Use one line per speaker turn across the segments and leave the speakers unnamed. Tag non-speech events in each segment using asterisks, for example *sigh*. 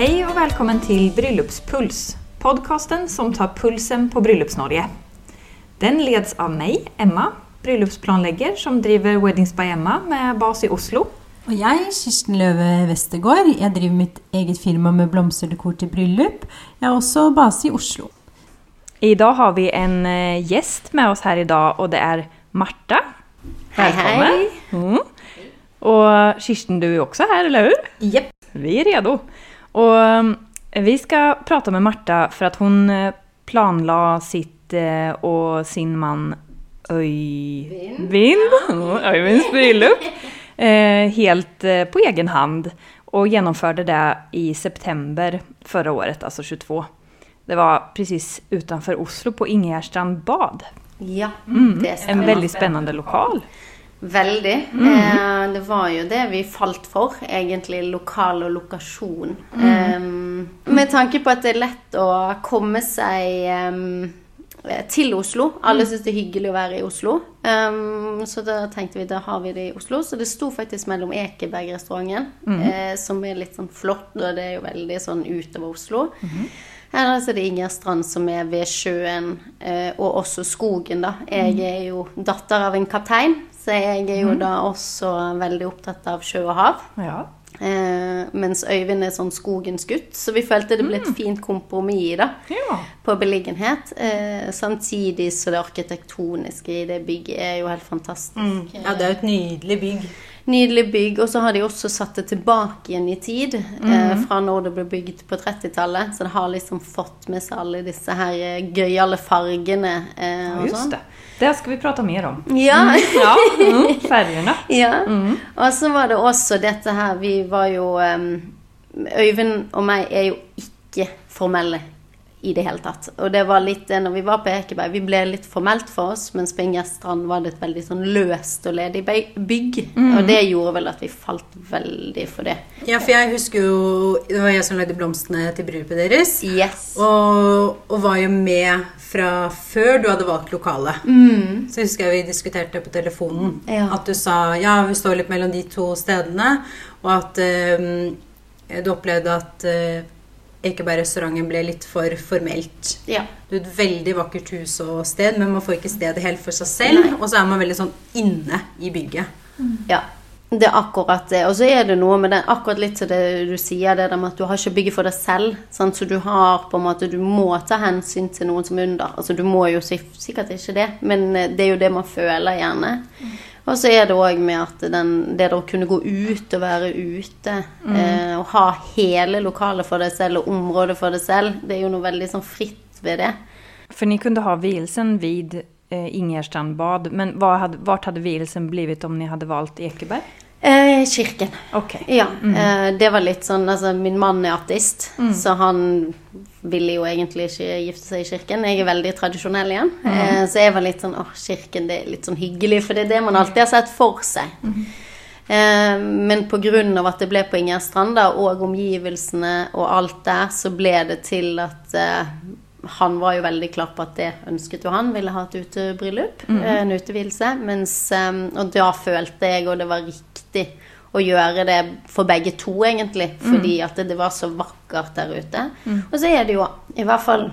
Hej och välkommen till Bryllupspuls, podcasten som tar pulsen på Bryllups-Norge. Den leds av mig, Emma, bryllupsplanlegger som driver Weddings by Emma med bas i Oslo.
Og jeg, Kirsten Løve Westergård, jeg driver mitt eget firma med blomsterdekor til bryllup. Jeg er også base i Oslo.
I dag har vi en gjest med oss her i dag, og det er Marta. Velkommen.
Hei, hei.
Mm. Og Kirsten, du er også her, eller hur?
Jepp.
Vi er redo. Och um, vi skal prate med Marta for at hun eh, planla sitt og sin man Øyvind Øyvinds bröllop *laughs* eh, helt eh, på egen hand Og gjennomførte det i september forrige året, altså 22. Det var precis utenfor Oslo på Ingegärstrand bad.
Ja,
Mm. En
veldig
spennende spännande lokal.
Veldig. Eh, det var jo det vi falt for, egentlig. Lokal og lokasjon. Eh, med tanke på at det er lett å komme seg eh, til Oslo. Alle syns det er hyggelig å være i Oslo. Eh, så da tenkte vi da har vi det i Oslo. Så det sto faktisk mellom Ekeberg-restauranten, eh, som er litt sånn flott, og det er jo veldig sånn utover Oslo. Eller så er det Inger Strand som er ved sjøen, eh, og også skogen, da. Jeg er jo datter av en kaptein, så jeg er jo da også veldig opptatt av sjø og hav.
Ja.
Eh, mens Øyvind er sånn skogens gutt, så vi følte det ble et fint kompromiss da,
ja.
på beliggenhet. Eh, samtidig så det arkitektoniske i det bygget er jo helt fantastisk.
Ja, det er jo et nydelig bygg.
Nydelig bygg, og så har de også satt det tilbake igjen i tid. Eh, fra når det ble bygd på 30-tallet. Så det har liksom fått med seg alle disse her eh, gøyale fargene. Eh, og
just
sånn.
Det. skal vi prata mer om.
Ja.
Ja, mm, färgerna.
ja. Og så var det også dette her Vi var jo um, Øyvind og meg er jo ikke formelle i det hele tatt. Og det var litt når vi var på Ekeberg. Vi ble litt formelt for oss, mens på Inger Strand var det et veldig sånn løst og ledig bygg. bygg. Og det gjorde vel at vi falt veldig for det.
Ja, for jeg husker jo Det var jeg som lagde blomstene til bryllupet deres.
Yes.
Og, og var jo med fra før du hadde valgt lokale. Så husker jeg vi diskuterte på telefonen.
Ja.
At du sa ja, vi står litt mellom de to stedene. Og at um, du opplevde at uh, Ekeberg-restauranten ble litt for formelt.
Ja.
Det er et veldig vakkert hus og sted, men man får ikke stedet helt for seg selv. Og så er man veldig sånn inne i bygget.
Ja, det er akkurat det. Og så er det noe med det, akkurat litt til det du sier, det der med at du har ikke bygget for deg selv. Sant? Så du har på en måte, du må ta hensyn til noen som er under. Altså du må jo sikkert ikke det, men eh, det er jo det man føler gjerne. Og så er det òg med at den, det å kunne gå ut og være ute, eh, og ha hele lokalet for deg selv og området for deg selv, det er jo noe veldig sånn fritt ved det.
For ni kunne ha vielsen vid eh, Ingerstrand bad, men hvor hadde, hade vielsen blivit om ni hadde valgt Ekeberg?
Eh, kirken.
Okay.
Ja, eh, det var litt sånn Altså, min mann er ateist, så han ville jo egentlig ikke gifte seg i kirken. Jeg er veldig tradisjonell igjen. Eh, så jeg var litt sånn åh, kirken, det er litt sånn hyggelig, for det er det man alltid har sett for seg. Eh, men på grunn av at det ble på Ingerstrand da, og omgivelsene og alt der, så ble det til at eh, han var jo veldig klar på at det ønsket jo han. Ville ha et utebryllup, mm. en utevielse. Mens, eh, og da følte jeg, og det var riktig å gjøre det for begge to, egentlig. Fordi at det, det var så vakkert der ute. Og så er det jo, i hvert fall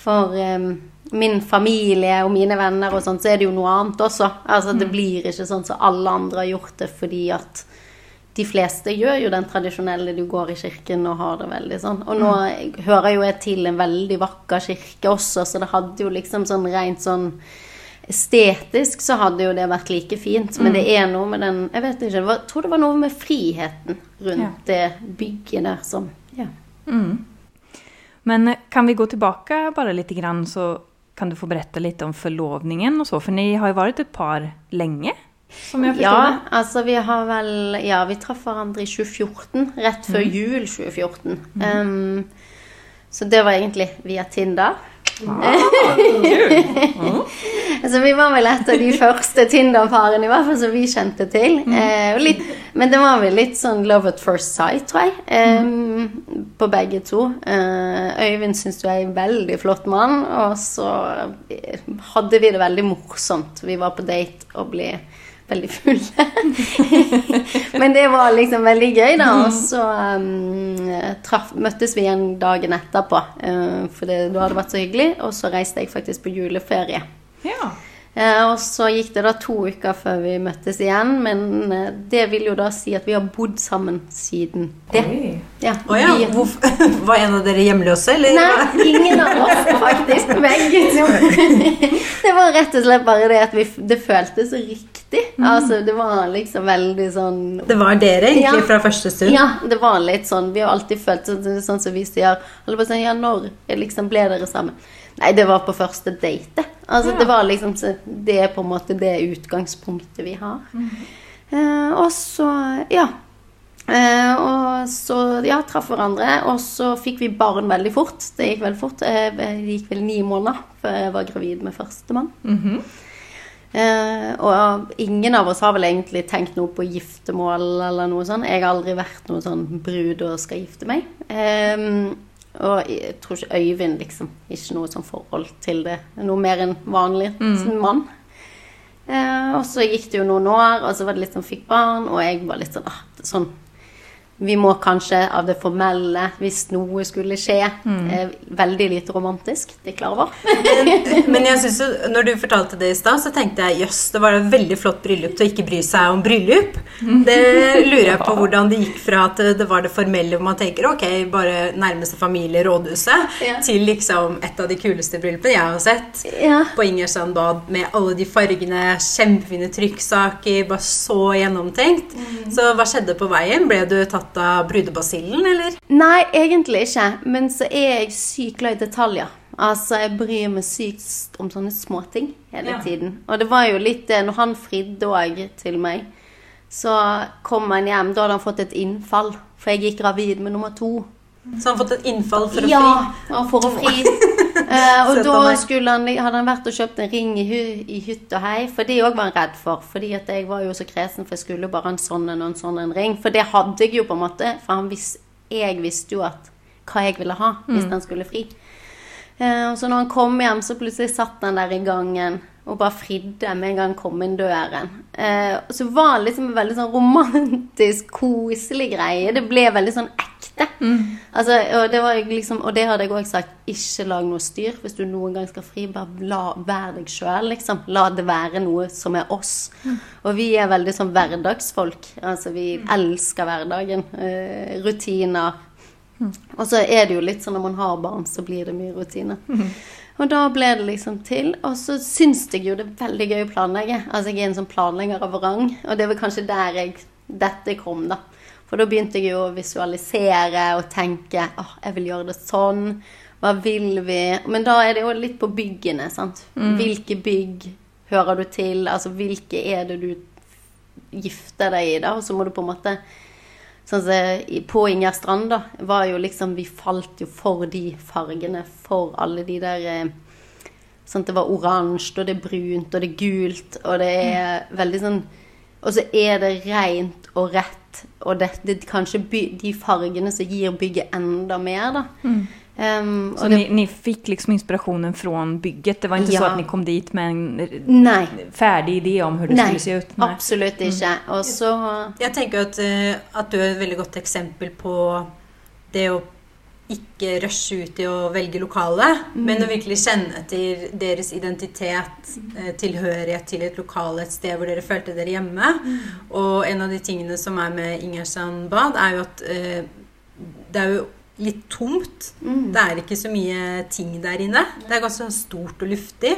for um, min familie og mine venner og sånt, så er det jo noe annet også. Altså det blir ikke sånn som alle andre har gjort det fordi at de fleste gjør jo den tradisjonelle du går i kirken og har det veldig sånn. Og nå hører jo jeg til en veldig vakker kirke også, så det hadde jo liksom sånn rent sånn estetisk så hadde jo det vært like fint. Men det er noe med den Jeg vet ikke, jeg tror det var noe med friheten rundt det bygget der som Ja.
Men eh, kan vi gå tilbake bare lite grann så kan du få berette litt om forlovningen og så, for ni har jo vært et par länge, som jeg ja,
Ja, altså vi har vel Ja, vi traff hverandre i 2014. Rett før jul 2014. Um, så det var egentlig via Tinder. *laughs* altså Vi var vel et av de første Tinder-parene i hvert fall som vi kjente til. Eh, litt, men det var vel litt sånn love at first sight, tror jeg. eh, På begge to. Eh, Øyvind syns du er en veldig flott mann, og så eh, hadde vi det veldig morsomt. Vi var på date og ble veldig fulle. *laughs* Men det var liksom veldig gøy, da. Og så um, traf, møttes vi igjen dagen etterpå, uh, for det, da hadde vært så hyggelig. Og så reiste jeg faktisk på juleferie.
Ja.
Uh, og så gikk det da to uker før vi møttes igjen, men uh, det vil jo da si at vi har bodd sammen siden det.
Oi.
Ja,
oh, ja.
vi-
Hvor, *laughs* var en av dere hjemløse, eller?
Nei, ingen av oss faktisk. Begge to. *laughs* Det var rett og slett bare det at vi, det føltes så riktig. Altså, det var liksom veldig sånn
Det var dere egentlig
Ja.
fra første stund?
Ja, det var litt sånn. Vi har alltid følt sånn, sånn som vi sier å Ja, når liksom ble dere sammen? Nei, det var på første date. Altså,
Ja.
det var liksom Det er på en måte det utgangspunktet vi har. eh, og så Ja. Eh, og så ja, traff hverandre, og så fikk vi barn veldig fort. Det gikk veldig fort. Eh, det gikk vel ni måneder før jeg var gravid med førstemann. Eh, og ingen av oss har vel egentlig tenkt noe på giftermål eller noe sånt. Jeg har aldri vært noen sånn brud og skal gifte meg. Eh, og jeg tror ikke Øyvind liksom Ikke noe sånn forhold til det. Noe mer enn vanlig mann. Eh, og så gikk det jo noen år, og så var det litt sånn fikk barn, og jeg var litt sånn, ah, sånn vi må kanskje av det formelle, hvis noe skulle skje. Mm. veldig lite romantisk, det er klar over.
Men, men jeg synes jo, *laughs* når du fortalte det i stad, så tenkte jeg jøss, det var et veldig flott bryllup til å ikke bry seg om bryllup. Det lurer jeg på *laughs* hvordan det gikk fra at det var det formelle hvor man tenker ok, bare nærmeste familie, rådhuset,
Ja.
til liksom et av de kuleste bryllupene jeg har sett.
Ja.
På Ingersand bad med alle de fargene, kjempefine trykksaker, bare så gjennomtenkt. Så hva skjedde på veien? Ble du tatt av brudebasillen, eller?
Nei, egentlig ikke. Men så er jeg sykt glad i detaljer. Altså, jeg bryr meg sykt om sånne småting hele
Ja.
tiden. Og det var jo litt det når han fridde òg til meg. Så kom han hjem. Da hadde han fått et innfall. For jeg gikk gravid med nummer to.
Så han har fått et innfall for å fri?
Ja, for å fri. *laughs* Eh, og da han, hadde han vært og kjøpt en ring i, i hytt og hei, for det òg var han redd for. Fordi at jeg var jo så kresen, for jeg skulle bare en sånn en og en sånn en ring. For det hadde jeg jo på en måte, for han vis, jeg visste jo at hva jeg ville ha hvis han skulle fri. Uh, og så når han kom hjem, så plutselig satt han der i gangen og bare fridde med en gang han kom inn døren. Eh, og så var det liksom en veldig sånn romantisk, koselig greie. Det ble veldig sånn ekte. Altså, og, det var liksom, og det hadde jeg òg sagt. Ikke lag noe styr. Hvis du noen gang skal fri, bare la, vær deg sjøl, liksom. La det være noe som er oss. Og vi er veldig sånn hverdagsfolk. Altså, vi elsker hverdagen. Uh, rutiner. Og så er det jo litt sånn når man har barn, så blir det mye rutiner. Og da ble det liksom til. Og så syns jeg jo det er veldig gøy å planlegge. Altså jeg er en sånn planlegger av rang, og det var kanskje der jeg, dette kom, da. For da begynte jeg jo å visualisere og tenke åh, jeg vil gjøre det sånn. Hva vil vi? Men da er det jo litt på byggene, sant. Hvilke bygg hører du til? Altså hvilke er det du gifter deg i, da? Og så må du på en måte Sånn som på Inger Strand, da, var jo liksom Vi falt jo for de fargene, for alle de der eh, Sånn at det var oransje, og det er brunt, og det er gult, og det er veldig sånn Og så er det rent og rett, og det, det kanskje by, de fargene som gir bygget enda mer, da. Um,
Så ni, fikk liksom inspirasjonen fra bygget? Det var inte så
at
dere ni kom dit med en
Nei.
ferdig idé om hvordan det
Nei,
skulle se ut? Nei,
absolutt ikke. Og så
Jeg tenker at, eh, at du er et veldig godt eksempel på det å ikke rushe ut i å velge lokale, men å virkelig kjenne etter deres identitet, eh, tilhørighet til et lokale, et sted hvor dere følte dere hjemme. Og en av de tingene som er med Ingersand bad, er jo at eh, det er jo litt tomt. Det er ikke så mye ting der inne. Det er ganske stort og luftig.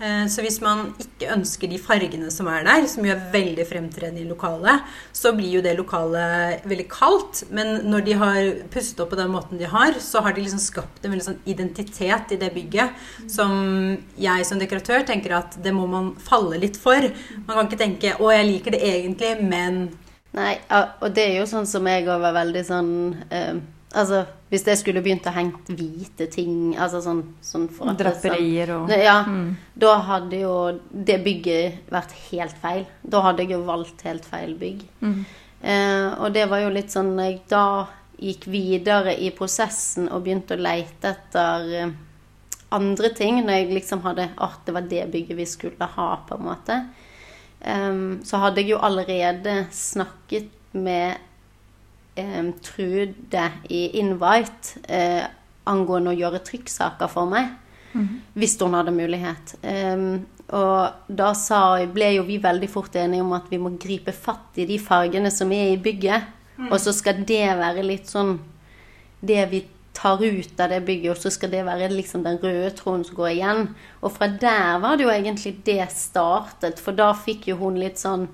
Eh, Så hvis man ikke ønsker de fargene som er der, som jo er veldig fremtredende i lokalet, så blir jo det lokalet veldig kaldt. Men når de har pustet opp på den måten de har, så har de liksom skapt en veldig sånn identitet i det bygget som jeg som dekoratør tenker at det må man falle litt for. Man kan ikke tenke 'Å, jeg liker det egentlig, men
Nei, og det er jo sånn som jeg òg var veldig sånn eh, Altså, hvis jeg skulle begynt å henge hvite ting Altså sånn, sånn at sånn-
Draperier og...
Ja, da hadde jo det bygget vært helt feil. Da hadde jeg jo valgt helt feil bygg. Eh, og det var jo litt sånn jeg da gikk videre i prosessen og begynte å leite etter eh, andre ting, når jeg liksom hadde At det var det bygget vi skulle ha, på en måte. Um, så hadde jeg jo allerede snakket med em, Trude i Invite eh, angående å gjøre trykksaker for meg. Hvis hun hadde mulighet. Em, og da sa, ble jo vi veldig fort enige om at vi må gripe fatt i de fargene som er i bygget. Og så skal det være litt sånn det vi tar ut av det bygget, og så skal det være liksom den røde tråden som går igjen. Og fra der var det jo egentlig det startet, for da fikk jo hun litt sånn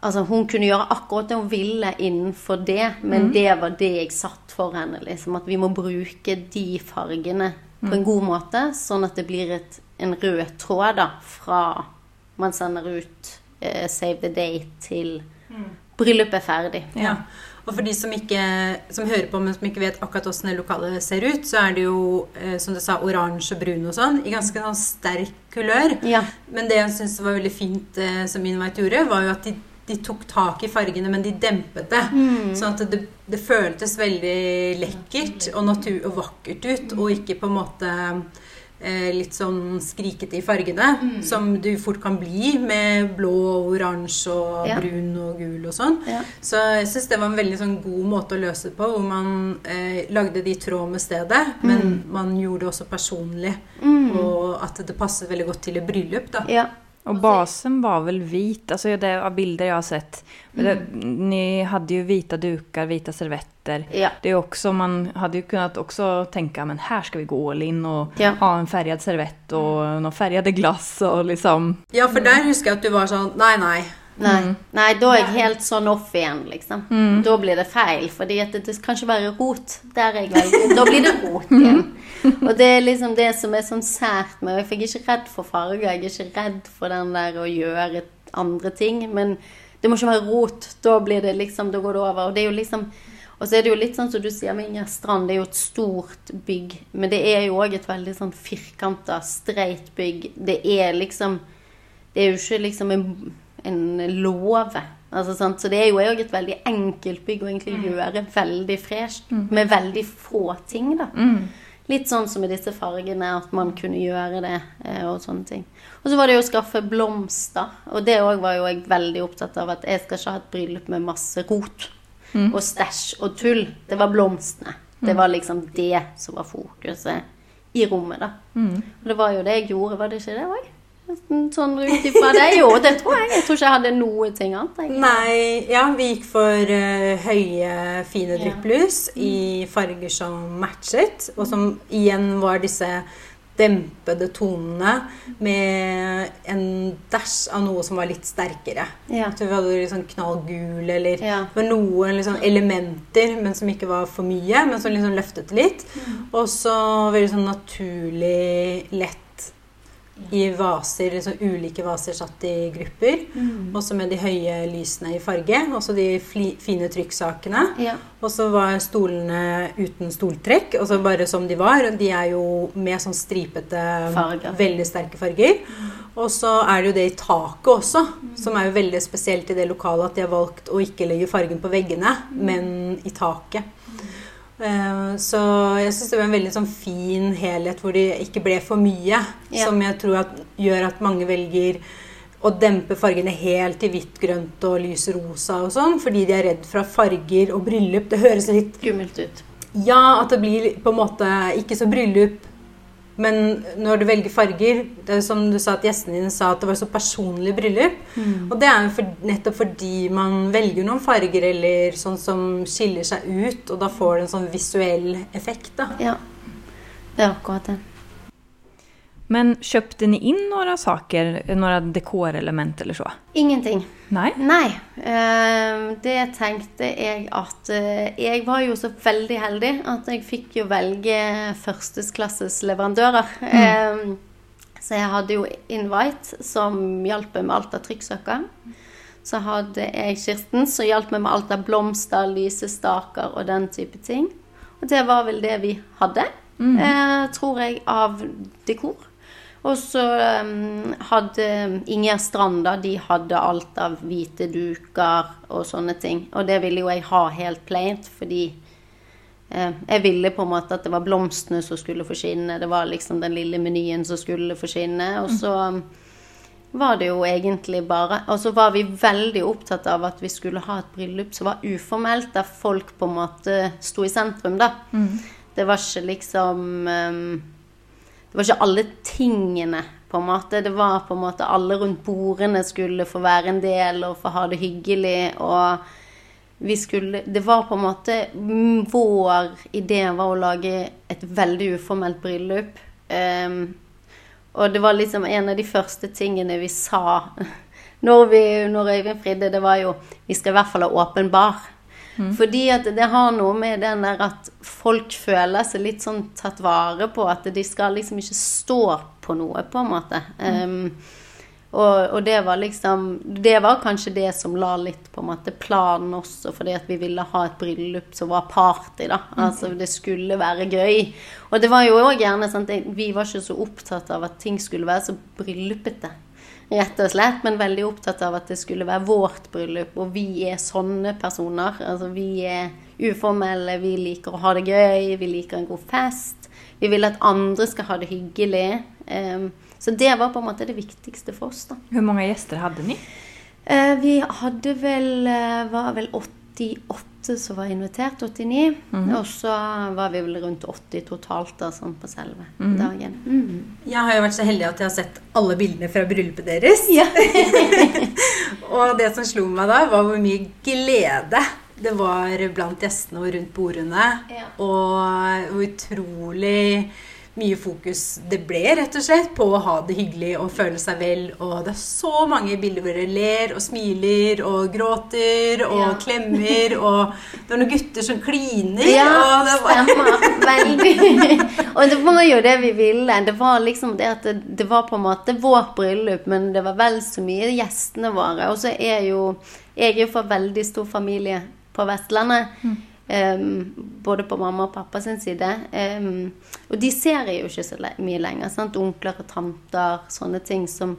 Altså, hun kunne gjøre akkurat det hun ville innenfor det, men det var det jeg satt for henne. liksom, At vi må bruke de fargene på en god måte, sånn at det blir et, en rød tråd da, fra man sender ut uh, Save the Date til bryllupet er ferdig.
Ja. Og for de som, ikke, som hører på, men som ikke vet akkurat hvordan det lokalet ser ut, så er det jo, eh, som du sa, oransje og brun og sånn, i ganske sånn sterk kulør.
Ja.
Men det jeg syns var veldig fint eh, som Invite gjorde, var jo at de, de tok tak i fargene, men de dempet det. Sånn at det, det føltes veldig lekkert og, natur, og vakkert ut, og ikke på en måte eh, litt sånn skrikete i fargene, som du fort kan bli med blå, og oransje og
Ja.
brun og gul og sånn.
Ja.
Så jeg syns det var en veldig sånn god måte å løse det på, hvor man eh, lagde det i tråd med stedet, men man gjorde det også personlig, og at det passet veldig godt til et bryllup, da.
Ja.
Och basen var vel hvit, altså det av bilder jeg har sett. Det, ni hadde jo hvite duker, hvite servetter.
Ja.
Det är också, man hadde jo kunnet også tenke men her skal vi gå all in og
Ja.
ha en farget servett og noen fargede glass og liksom.
Ja, for der husker jeg at du var sånn Nei, nei.
Nei, nei, da er jeg helt sånn off igjen, liksom. Da blir det feil, For det, det kan ikke være rot. Der er jeg veldig Da blir det rot igjen. *laughs* *laughs* Og det er liksom det som er sånn sært med For jeg er ikke redd for farger, jeg er ikke redd for den der å gjøre andre ting. Men det må ikke være rot. Da blir det liksom Da går det over. Og det er jo liksom og så er det jo litt sånn som du sier med Inger Strand, det er jo et stort bygg. Men det er jo òg et veldig sånn firkanta, streit bygg. Det er liksom Det er jo ikke liksom en, en låve. Altså? Så det er jo òg et veldig enkelt bygg å egentlig gjøre veldig fresht. Med veldig få ting, da. Litt sånn som med disse fargene, at man kunne gjøre det eh, og sånne ting. Og så var det jo å skaffe blomster. Og det òg var jo jeg veldig opptatt av at jeg skal ikke ha et bryllup med masse rot og stæsj og tull. Det var blomstene. Det var liksom det som var fokuset i rommet, da. Og det var jo det jeg gjorde, var det ikke det òg? Sånn ut ifra det. Jo, det tror jeg. Jeg tror ikke jeg hadde noe ting annet. Egentlig.
Nei, ja, vi gikk for uh, høye, fine drypplys i farger som matchet, og som igjen var disse dempede tonene med en dash av noe som var litt sterkere.
Ja.
Så vi hadde litt sånn knallgul, eller
Ja.
noen liksom elementer, men som ikke var for mye, men som liksom løftet litt. litt. Og så veldig sånn naturlig lett i vaser, liksom ulike vaser satt i grupper. Også med de høye lysene i farge. Også de fine trykksakene.
Ja.
Og så var stolene uten stoltrekk, og så bare som de var. De er jo med sånn stripete,
Farger.
veldig sterke farger. Og så er det jo det i taket også, som er jo veldig spesielt i det lokalet at de har valgt å ikke legge fargen på veggene, men i taket. Eh, Så jeg syns det var en veldig sånn fin helhet hvor det ikke ble for mye.
Ja.
Som jeg tror at, gjør at mange velger å dempe fargene helt til hvitt, grønt og lys rosa og sånn, fordi de er redd fra farger og bryllup. Det høres litt
Skummelt ut.
Ja, at det blir på en måte ikke så bryllup. Men når du velger farger Det er som du sa at gjestene dine sa at det var så personlig bryllup. Og det er jo for, nettopp fordi man velger noen farger eller sånn som skiller seg ut, og da får det en sånn visuell effekt, da.
Ja. Det er akkurat det.
Men köpte ni in några saker, några dekorelement eller så?
Ingenting.
Nei?
Nei. eh, det tenkte jeg at eh, Jeg var jo så veldig heldig at jeg fikk jo velge førsteklasses leverandører. Mm. så jeg hadde jo Invite, som hjalp meg med alt av trykksaker. Så hadde jeg Kirsten, som hjalp meg med alt av blomster, lysestaker og den type ting. Og det var vel det vi hadde, mm. tror jeg, av dekor. Og så um, hadde Ingjerd Stranda De hadde alt av hvite duker og sånne ting. Og det ville jo jeg ha helt plaint, fordi eh, jeg ville på en måte at det var blomstene som skulle forsvinne. Det var liksom den lille menyen som skulle forsvinne. Og så um, var det jo egentlig bare Og så var vi veldig opptatt av at vi skulle ha et bryllup som var uformelt, der folk på en måte sto i sentrum, da. Det var ikke liksom ehm, Det var ikke alle tingene, på en måte. Det var på en måte alle rundt bordene skulle få være en del og få ha det hyggelig. Og vi skulle Det var på en måte mm, Vår idé var å lage et veldig uformelt bryllup. Um, og det var liksom en av de første tingene vi sa *laughs* når, vi, når Øyvind fridde, det var jo Vi skal i hvert fall ha åpen bar. Fordi at det har noe med den der at folk føler seg litt sånn tatt vare på. At de skal liksom ikke stå på noe, på en måte. Ehm, og, og det var liksom Det var kanskje det som la litt på en måte planen også, fordi at vi ville ha et bryllup som var party, da. Altså det skulle være gøy. Og det var jo òg gjerne sånn at vi var ikke så opptatt av at ting skulle være så bryllupete. Rett og slett, men veldig opptatt av at det skulle være vårt bryllup, og vi er sånne personer. Altså vi er uformelle, vi liker å ha det gøy, vi liker en god fest. Vi vil at andre skal ha det hyggelig. Ehm, så det var på en måte det viktigste for oss, da.
Hvor mange gjester hadde ni?
Eh, Vi hadde vel eh, var vel 88 som var invitert, 89. Og så var vi vel rundt 80 totalt da, sånn på selve dagen. Mhm.
Jeg har jo vært så heldig at jeg har sett alle bildene fra bryllupet deres.
Ja. *laughs*
Og det som slo meg da, var hvor mye glede det var blant gjestene og rundt bordene.
Ja.
Og hvor utrolig mye fokus det ble, rett og slett, på å ha det hyggelig og føle seg vel. Og det er så mange bilder hvor dere ler og smiler og gråter og
Ja.
klemmer. Og det var noen gutter som kliner.
Ja,
og det var,
stemmer. Veldig. Og det var jo det vi ville. Det var liksom det at det, det var på en måte vårt bryllup, men det var vel så mye gjestene våre. Og så er jo Jeg er jo fra veldig stor familie på Vestlandet. Em, både på mamma og pappa sin side. Um, og de ser jeg jo ikke så mye lenger. Sant? Onkler og tanter, sånne ting som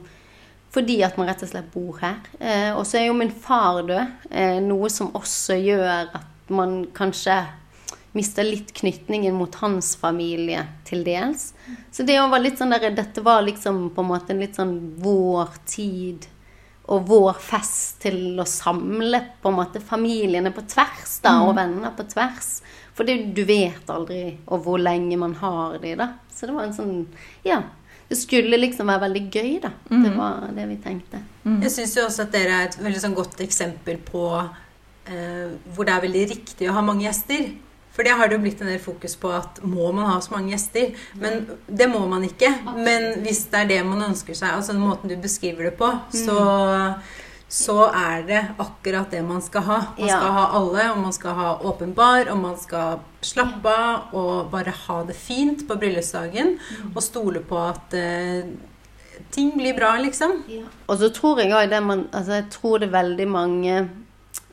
fordi at man rett og slett bor her. Uh, og så er jo min far død, uh, noe som også gjør at man kanskje mister litt knytningen mot hans familie til dels. Så det var litt sånn der, dette var liksom på en måte en litt sånn vår tid og vår fest til å samle på en måte familiene på tvers da, og venner på tvers. For det, du vet aldri og hvor lenge man har de da. Så det var en sånn, ja, det skulle liksom være veldig gøy da. Det var det vi tenkte.
Jeg syns jo også at dere er et veldig sånn godt eksempel på eh, hvor det er veldig riktig å ha mange gjester. For det har det jo blitt en del fokus på at må man ha så mange gjester? Men det må man ikke. Men hvis det er det man ønsker seg, altså den måten du beskriver det på, så, så er det akkurat det man skal ha. Man skal ha alle, og man skal ha åpen bar, og man skal slappe av og bare ha det fint på bryllupsdagen. Og stole på at eh, ting blir bra, liksom.
Og så tror jeg òg det man Altså, jeg tror det er veldig mange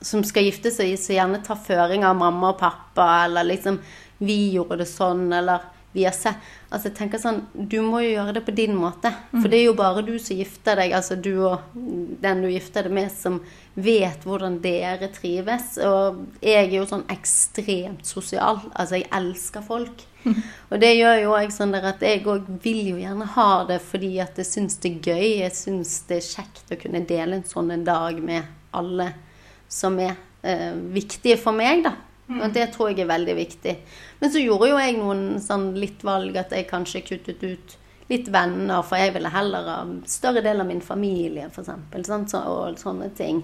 som skal gifte seg, så gjerne tar føring av mamma og pappa, eller liksom Vi gjorde det sånn, eller vi har sett Altså, jeg tenker sånn Du må jo gjøre det på din måte. For det er jo bare du som gifter deg, altså du og den du gifter deg med, som vet hvordan dere trives. Og jeg er jo sånn ekstremt sosial. Altså, jeg elsker folk. *laughs* Og det gjør jo jeg sånn der at jeg òg vil jo gjerne ha det fordi at jeg syns det er gøy. Jeg syns det er kjekt å kunne dele en sånn en dag med alle som er eh, viktige for meg, da. Og det tror jeg er veldig viktig. Men så gjorde jo jeg noen sånn litt valg at jeg kanskje kuttet ut litt venner, for jeg ville heller ha større del av min familie, f.eks. Så, og sånne ting.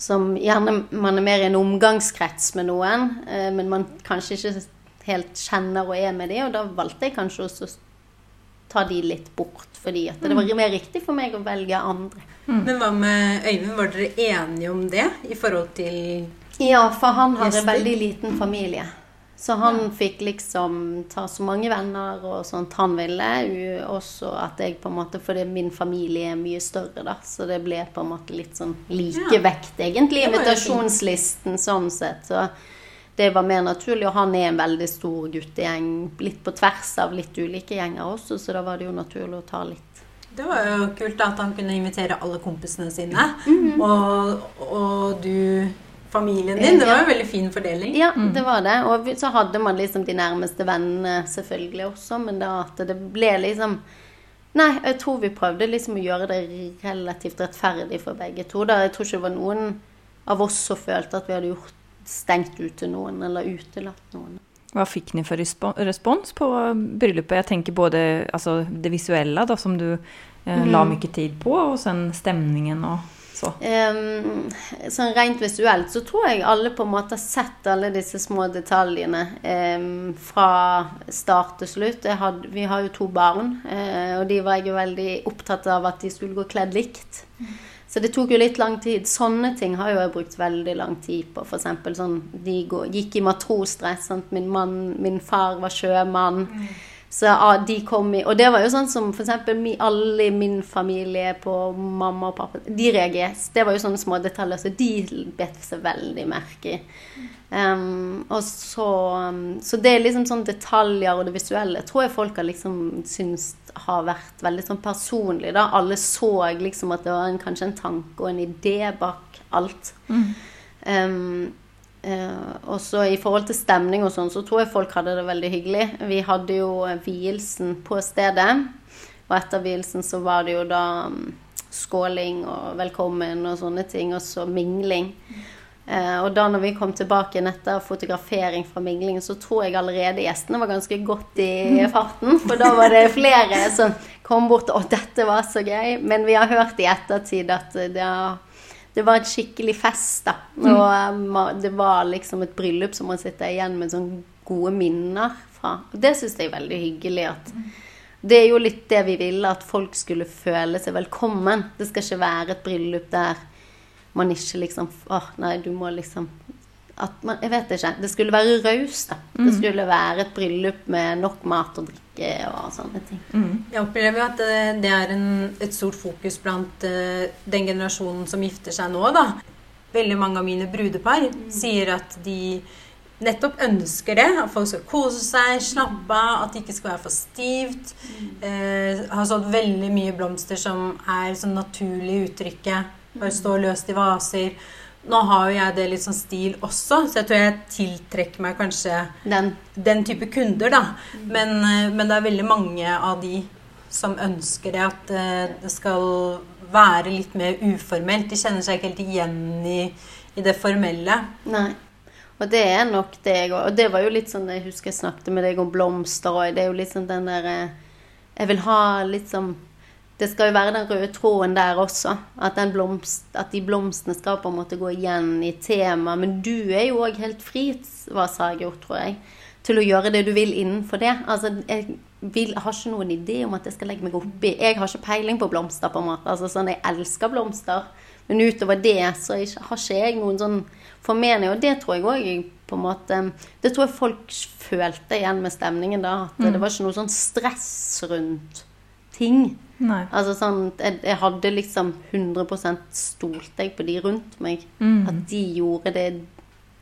Som gjerne man er mer i en omgangskrets med noen, eh, men man kanskje ikke helt kjenner og er med de, og da valgte jeg kanskje også ta de litt bort, fordi at det var mer riktig for meg å velge andre.
Men hva med Øyvind? Var dere enige om det i forhold til
Ja, for han hadde
Gjester?
veldig liten familie. Så han fikk liksom ta så mange venner og sånt han ville. Også at jeg på en måte Fordi min familie er mye større, da. Så det ble på en måte litt sånn likevekt, egentlig.
Var jo
Invitasjonslisten sånn sett. Så det var mer naturlig. Og han er en veldig stor guttegjeng. Litt på tvers av litt ulike gjenger også, så da var det jo naturlig å ta litt.
Det var jo kult da, at han kunne invitere alle kompisene sine.
Mhm.
og, og du Familien din. Det var jo en veldig fin fordeling.
Ja, det var det. Og så hadde man liksom de nærmeste vennene selvfølgelig også, men da at det ble liksom Nei, jeg tror vi prøvde liksom å gjøre det relativt rettferdig for begge to. Da. Jeg tror ikke det var noen av oss som følte at vi hadde gjort stengt ute noen, eller utelatt noen.
Hva fikk dere for respons på bryllupet? Jeg tenker både altså, det visuelle, da, som du eh, la mm. mye tid på, og sen stemningen og så.
Um, sånn rent visuelt så tror jeg alle på en måte har sett alle disse små detaljene um, fra start til slutt. Hadde, vi har jo to barn, uh, og de var jeg jo veldig opptatt av at de skulle gå kledd likt. Så det tok jo litt lang tid. Sånne ting har jo jeg brukt veldig lang tid på. F.eks. sånn De gikk i matrosdress. Min, min far var sjømann. Mm. Så ja, de kom i Og det var jo sånn som f.eks. alle i min familie på mamma og pappa De reagerte. Det var jo sånne små detaljer, så de bet seg veldig merke i. Um, og så, um, så det er liksom sånn detaljer og det visuelle tror jeg folk har liksom syns har vært veldig sånn personlig. da. Alle så liksom at det var en, kanskje en tanke og en idé bak alt. Mm. Um, Uh, og så i forhold til stemning og sånn, så tror jeg folk hadde det veldig hyggelig. Vi hadde jo vielsen på stedet. Og etter vielsen så var det jo da um, skåling og velkommen og sånne ting. Og så mingling. Eh, og da når vi kom tilbake etter fotografering fra minglingen, så tror jeg allerede gjestene var ganske godt i *laughs* farten. For da var det flere som kom bort og 'Å, dette var så gøy'. Men vi har hørt i ettertid at det har det var et skikkelig fest, da. Mm. Og um, det var liksom et bryllup som man sitter igjen med sånne gode minner fra. Og det syns jeg er veldig hyggelig. at Det er jo litt det vi ville, at folk skulle føle seg velkommen. Det skal ikke være et bryllup der man ikke liksom Åh, nei, du må liksom at man, Jeg vet ikke. Det skulle være raust, da. Det mm. skulle være et bryllup med nok mat og drikke drikke og sånne ting. Mm.
Jeg opplever at eh, det er en, et stort fokus blant uh, den generasjonen som gifter seg nå. da. Veldig mange av mine brudepar mm. sier at de nettopp ønsker det. At folk skal kose seg, slappe av, at det ikke skal være for stivt. Mm. Eh, har sådd veldig mye blomster som er sånn naturlig uttrykket. Bare stå løst i vaser. Nå har jo jeg det litt sånn stil også, så jeg tror jeg tiltrekker meg kanskje den, den type kunder, da. Men, eh, men, det er veldig mange av de som ønsker det, at eh, det skal være litt mer uformelt. De kjenner seg ikke helt igjen i, i det formelle.
Nei. Og det er nok det jeg òg. Og det var jo litt sånn Jeg husker jeg snakket med deg om blomster òg. Det er jo litt sånn den derre eh, Jeg vil ha litt sånn det skal jo være den røde tråden der også. At, blomst, at, de blomstene skal på en måte gå igjen i temaet. Men du er jo òg helt fri, hva sa jeg gjort, tror jeg, til å gjøre det du vil innenfor det. Altså, jeg, vil, har ikke noen idé om at jeg skal legge meg oppi Jeg har ikke peiling på blomster, på en måte. Altså, sånn, jeg elsker blomster. Men utover det så har ikke jeg noen sånn formening. Og det tror jeg òg på en måte Det tror jeg folk følte igjen med stemningen da. At mm. det var ikke noe sånn stress rundt ting. Altså sånn, jeg, jeg, hadde liksom 100 stolt jeg på de rundt meg. Mm. At de gjorde det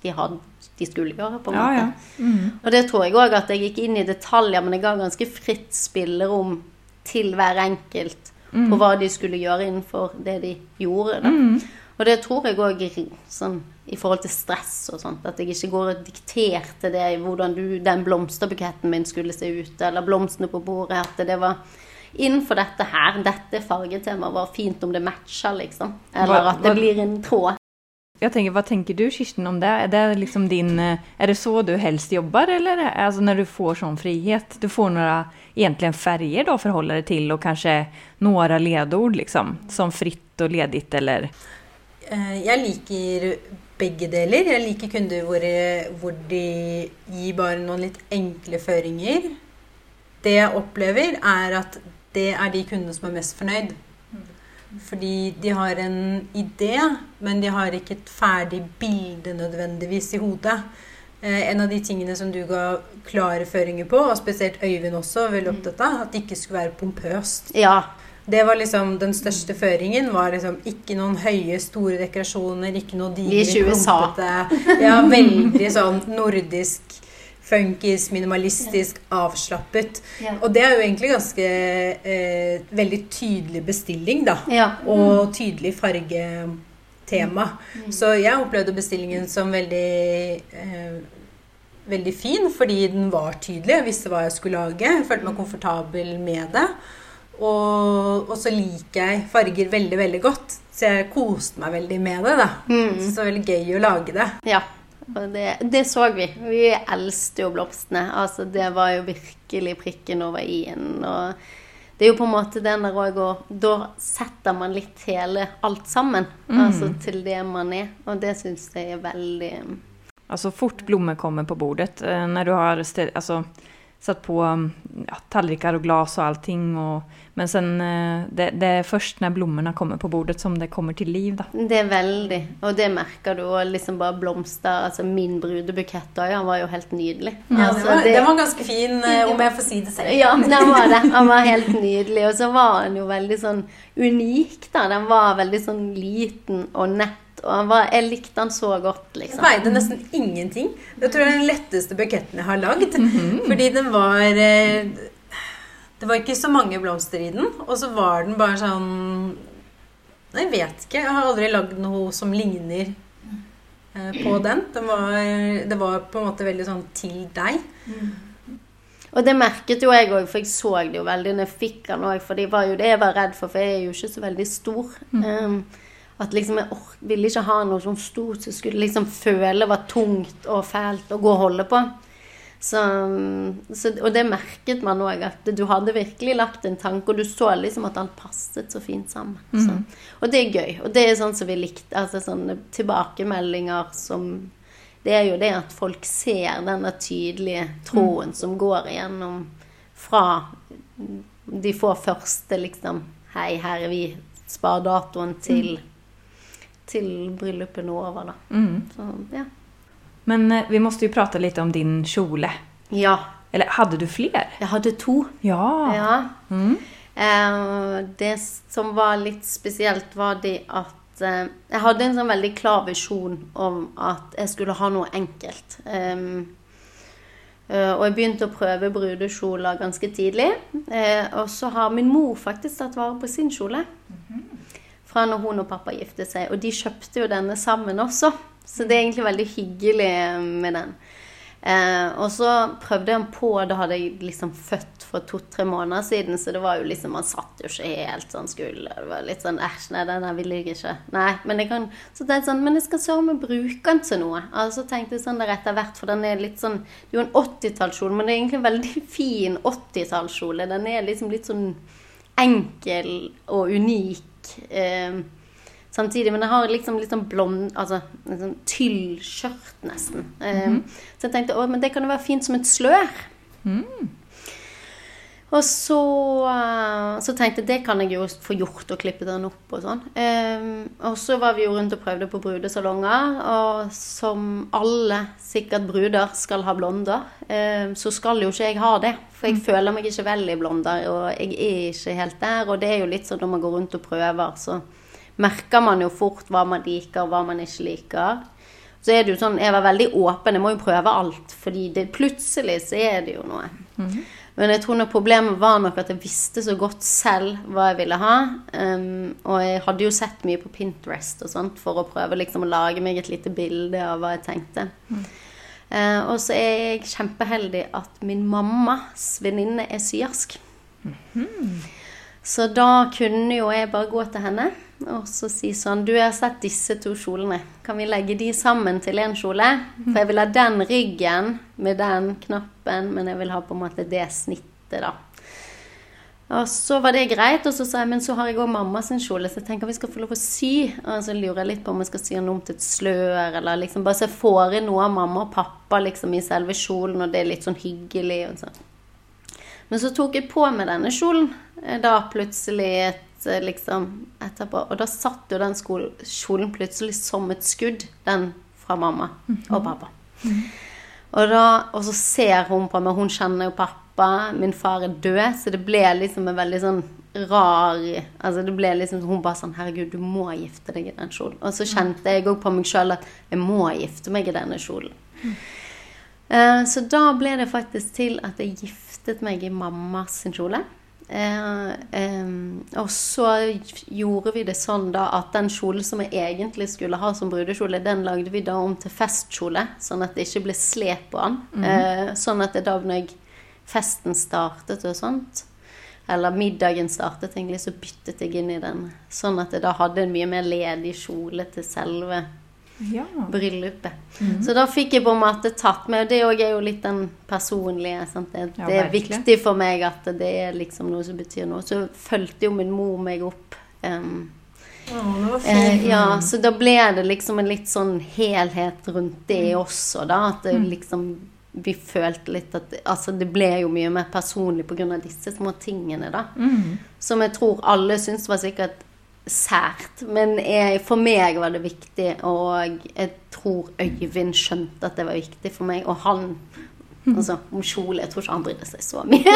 de, hadde, de skulle gjøre, på en ja, måte. Ja. Mm. Og det tror jeg òg at jeg gikk inn i detaljer, men jeg ga ganske fritt spillerom til hver enkelt mm. på hva de skulle gjøre innenfor det de gjorde. Da. Mm. Og det tror jeg òg sånn, i forhold til stress og sånt. At jeg ikke går og dikterte det hvordan du, den blomsterbuketten min skulle se ut, eller blomstene på bordet. At det var innenfor dette her, dette fargetemaet, var fint om det matcher, liksom. Eller at det blir en tråd.
Jeg tenker, Hva tenker du Kirsten om det? Er det, liksom din, er det så du helst jobber, eller altså, når du får sånn frihet? Du får noen egentligen färger å att deg til, og kanskje noen ledord liksom, som fritt og ledig, eller?
Eh, jeg liker begge deler. Jeg liker kunder hvor, hvor de gir bare noen litt enkle føringer. Det jeg opplever, er at det er de kundene som er mest fornøyd. Fordi de har en idé, men de har ikke et ferdig bilde nødvendigvis i hodet. Eh, en av de tingene som du ga klare føringer på, og spesielt Øyvind også, veldig opptatt av, at det ikke skulle være pompøst.
Ja.
Det var liksom Den største føringen var liksom ikke noen høye, store dekorasjoner, ikke noe digre, klumpete Ja, veldig sånn nordisk funkis, minimalistisk, avslappet. Ja. Og det er jo egentlig ganske eh, veldig tydelig bestilling, da. Ja. Mm. Og tydelig fargetema. Mm. Så jeg opplevde bestillingen som veldig eh, veldig fin, fordi den var tydelig. Jeg visste hva jeg skulle lage. Jeg følte meg komfortabel med det. Og, og så liker jeg farger veldig, veldig godt. Så jeg koste meg veldig med det. da.
Mm.
Så det var veldig gøy å lage det.
Ja. Og det, det så vi. Vi elsket jo blomstene. Altså, det var jo virkelig prikken over i-en. Og det er jo på en måte den der òg og Da setter man litt hele alt sammen. Altså til det man er. Og det syns jeg er veldig
Altså fort blommor kommer på bordet. Når du har sted, alltså, satt på mm, ja, tallrikar och glas och allting. Och, men sen eh, det, det er først når blommorna kommer på bordet som det kommer til liv. Da.
Det er veldig. Og det merker du. Og liksom bare blomster Altså min brudebukett òg, han var jo helt nydelig.
Ja,
altså,
det var,
det-
var ganske fin, eh, om jeg får si det selv.
Ja, den var det. Han var helt nydelig. Og så var han jo veldig sånn unik, da. Den var veldig sånn liten og nett. Og han var, jeg likte han så godt,
Den
liksom.
veide nesten ingenting. Det tror jeg er den letteste buketten jeg har lagd. Fordi den var eh, Det var ikke så mange blomster i den, og så var den bare sånn Jeg vet ikke. Jeg har aldri lagd noe som ligner eh, på den. den var, det var på en måte veldig sånn til deg.
Og det merket jo jeg òg, for jeg så det jo veldig når jeg fikk den òg. For det var jo det jeg var redd for, for jeg er jo ikke så veldig stor. Um, at liksom jeg or ville ikke ha noe sånn stort som skulle liksom føle var tungt og fælt å gå og holde på. Så, så, og det merket man òg, at du hadde virkelig lagt en tanke, og du så liksom at alt passet så fint sammen. Så. Og det er gøy. Og det er sånn som vi likte. Altså sånne tilbakemeldinger som Det er jo det at folk ser denne tydelige tråden som går igjennom fra de får første liksom Hei, her er vi. Spar datoen til til bryllupet nå over, da.
Mm.
Så, ja.
Men eh, vi måste ju prata lite om din kjole.
ja.
Eller hade du fler?
Jeg hadde to.
Ja.
Ja.
Mm.
Eh, det som var litt spesielt, var det at eh, jeg hadde en sånn veldig klar visjon om at jeg skulle ha noe enkelt. Eh, og jeg begynte å prøve brudekjoler ganske tidlig. Eh, og så har min mor faktisk tatt vare på sin kjole. Fra når hun og pappa giftet seg. Og de kjøpte jo denne sammen også. Så det er egentlig veldig hyggelig med den. Eh, og så prøvde den på, da hadde jeg liksom født for to-tre måneder siden, så det var jo liksom Man satt jo ikke helt sånn skulle. Det var litt sånn æsj, nei, den her vil jeg ikke. Nei, men jeg kan Så tenkte jeg sånn, men jeg skal søren meg bruke den til noe. Altså så tenkte jeg sånn der etter hvert, for den er litt sånn Det er jo en 80-tallskjole, men det er egentlig en veldig fin 80-tallskjole. Den er liksom litt sånn enkel og unik. Eh, Samtidig, men jeg har liksom litt sånn blond Altså en sånn tyllskjørt, nesten. Eh, Så jeg tenkte å, men det kan jo være fint som et slør. Og så, eh, så tenkte jeg det kan jeg jo få gjort og klippe den opp og sånn. Um, og så var vi jo rundt og prøvde på brudesalonger, og som alle sikkert bruder skal ha blonder, um, så skal jo ikke jeg ha det. For jeg føler meg ikke vel i blonder, og jeg er ikke helt der. Og det er jo litt sånn når man går rundt og prøver, så merker man jo fort hva man liker, og hva man ikke liker. Så er det jo sånn, Jeg var veldig åpen, jeg må jo prøve alt, fordi det, plutselig så er det jo noe. Men jeg tror nok problemet var nok at jeg visste så godt selv hva jeg ville ha. Um, og jeg hadde jo sett mye på Pinterest og sånt for å prøve liksom å lage meg et lite bilde av hva jeg tenkte. Eh, og så er jeg kjempeheldig at min mammas venninne er syersk. Så da kunne jo jeg bare gå til henne og så si sånn Du, jeg har sett disse to kjolene. Kan vi legge de sammen til én kjole? For jeg vil ha den ryggen med den knappen, men jeg vil ha på en måte det snittet, da. Og så var det greit, og så sa jeg men så har jeg òg mamma sin kjole, så jeg tenker vi skal få lov å sy. Og så lurer jeg litt på om jeg skal sy den om til et slør, eller liksom bare så jeg får inn noe av mamma og pappa liksom i selve kjolen, og det er litt sånn hyggelig. og sånn. Men så tok jeg på meg denne kjolen eh, da plutselig et, liksom etterpå. Og da satt jo den kjolen plutselig som et skudd, den fra mamma og pappa. Og, da, og så ser hun på meg, hun kjenner jo pappa, min far er død, så det ble liksom en veldig sånn rar altså det ble liksom, Hun bare sånn 'Herregud, du må gifte deg i den kjolen.' Og så kjente jeg òg på meg sjøl at jeg må gifte meg i denne kjolen. Eh, Så da ble det faktisk til at jeg giftet meg i mammas kjole. Eh, eh, og så gjorde vi det sånn da at den kjolen som jeg egentlig skulle ha som brudekjole, den lagde vi da om til festkjole, sånn at det ikke ble slep på den. Eh, sånn at det da når festen startet og sånt, eller middagen startet egentlig, så byttet jeg inn i den. Sånn at jeg da hadde en mye mer ledig kjole til selve
Ja.
bryllupet. Så da fikk jeg på en måte tatt med det òg er jo litt den personlige. Sant? Det,
Ja,
det er viktig for meg at det er liksom noe som betyr noe. Så fulgte jo min mor meg opp.
Um, oh,
eh, ja, så da ble det liksom en litt sånn helhet rundt det
Mm.
også, da. At det liksom vi følte litt at Altså, det ble jo mye mer personlig pga. disse små tingene, da.
Mm.
Som jeg tror alle syntes var sikkert sært. Men jeg, for meg var det viktig, og jeg tror Øyvind skjønte at det var viktig for meg. Og han Altså, om kjole Jeg tror ikke han brydde seg så mye.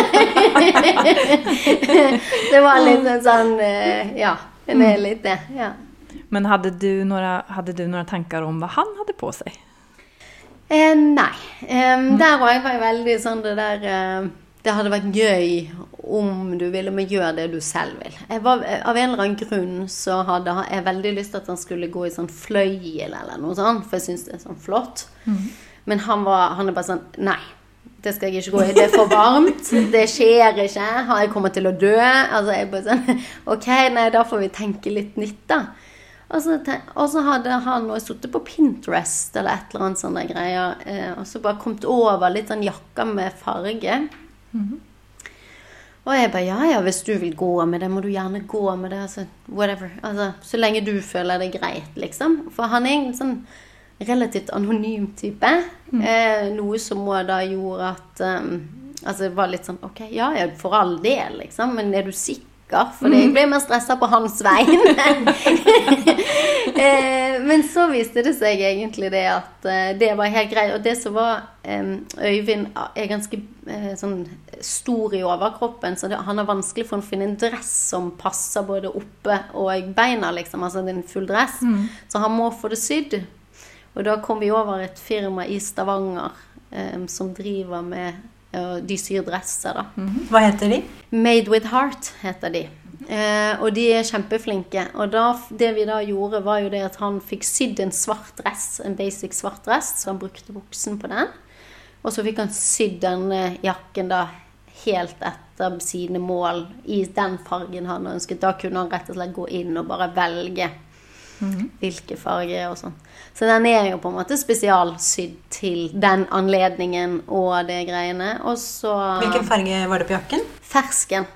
*laughs* det var litt en sånn eh, Ja. Det er litt det. Ja.
Men hadde du, noen hade du några tankar om hva han hadde på seg?
Eh, nei. Em, Der var jeg, var jeg veldig sånn det der uh, Det hadde vært gøy om du ville, men gjør det du selv vil. Jeg var, av en eller annen grunn så hadde jeg veldig lyst til at han skulle gå i sånn fløyel eller noe sånt, for jeg syns det er sånn flott. Men han, var, han er bare sånn Nei. Det skal jeg ikke gå i. Det er for varmt. Det skjer ikke. Har jeg kommet til å dø? Altså, jeg bare sånn *laughs* Ok, nei, da får vi tenke litt nytt, da. Og så, og så hadde han sittet på Pinterest eller et eller annet sånne greier, eh, og så bare kommet over litt sånn jakker med farge. Og jeg bare ja, ja, hvis du vil gå med det, må du gjerne gå med det. Altså, whatever. Altså, så lenge du føler det greit, liksom. For han er en sånn relativt anonym type. Eh, noe som også da gjorde at um, Altså det var litt sånn Ok, ja, ja, for all del, liksom, men er du sikker? For jeg ble mer stressa på hans vegne. *laughs* eh, men så viste det seg egentlig det at eh, det var helt greit. Og det som var Øyvind er ganske eh, sånn stor i overkroppen, så det, han har vanskelig for å finne en dress som passer både oppe og beina, liksom. Altså en full dress. Så han må få det sydd. Og da kom vi over et firma i Stavanger um, som driver med uh, De syr dresser, da.
Hva heter de?
Made with Heart heter de. Uh, og de er kjempeflinke. Og da, det vi da gjorde, var jo det at han fikk sydd en svart dress, en basic svart dress, så han brukte buksen på den. Og så fikk han sydd denne jakken da helt etter sine mål i den fargen han ønsket. Da kunne han rett og slett gå inn og bare velge hvilke farger og sånn. Så den er jo på en måte spesialsydd til den anledningen og det greiene. Og så
Hvilken farge var det på jakken?
Fersken